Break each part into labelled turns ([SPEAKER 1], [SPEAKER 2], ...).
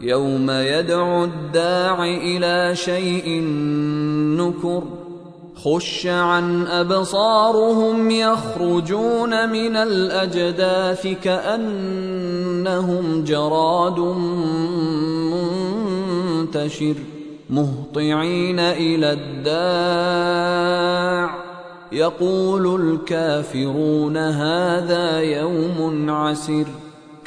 [SPEAKER 1] يوم يدعو الداع إلى شيء نكر خش عن أبصارهم يخرجون من الأجداث كأنهم جراد منتشر مهطعين إلى الداع. يقول الكافرون هذا يوم عسر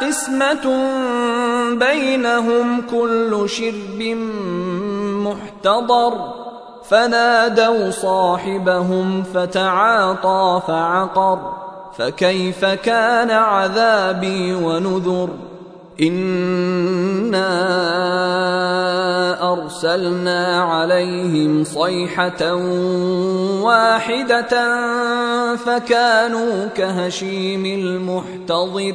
[SPEAKER 1] قسمة بينهم كل شرب محتضر. فنادوا صاحبهم فتعاطى فعقر. فكيف كان عذابي ونذر؟ إنا أرسلنا عليهم صيحة واحدة فكانوا كهشيم المحتضر.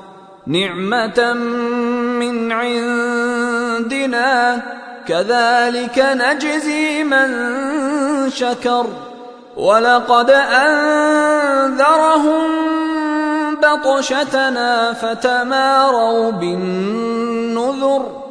[SPEAKER 1] نعمة من عندنا كذلك نجزي من شكر. ولقد أنذرهم بطشتنا فتماروا بالنذر.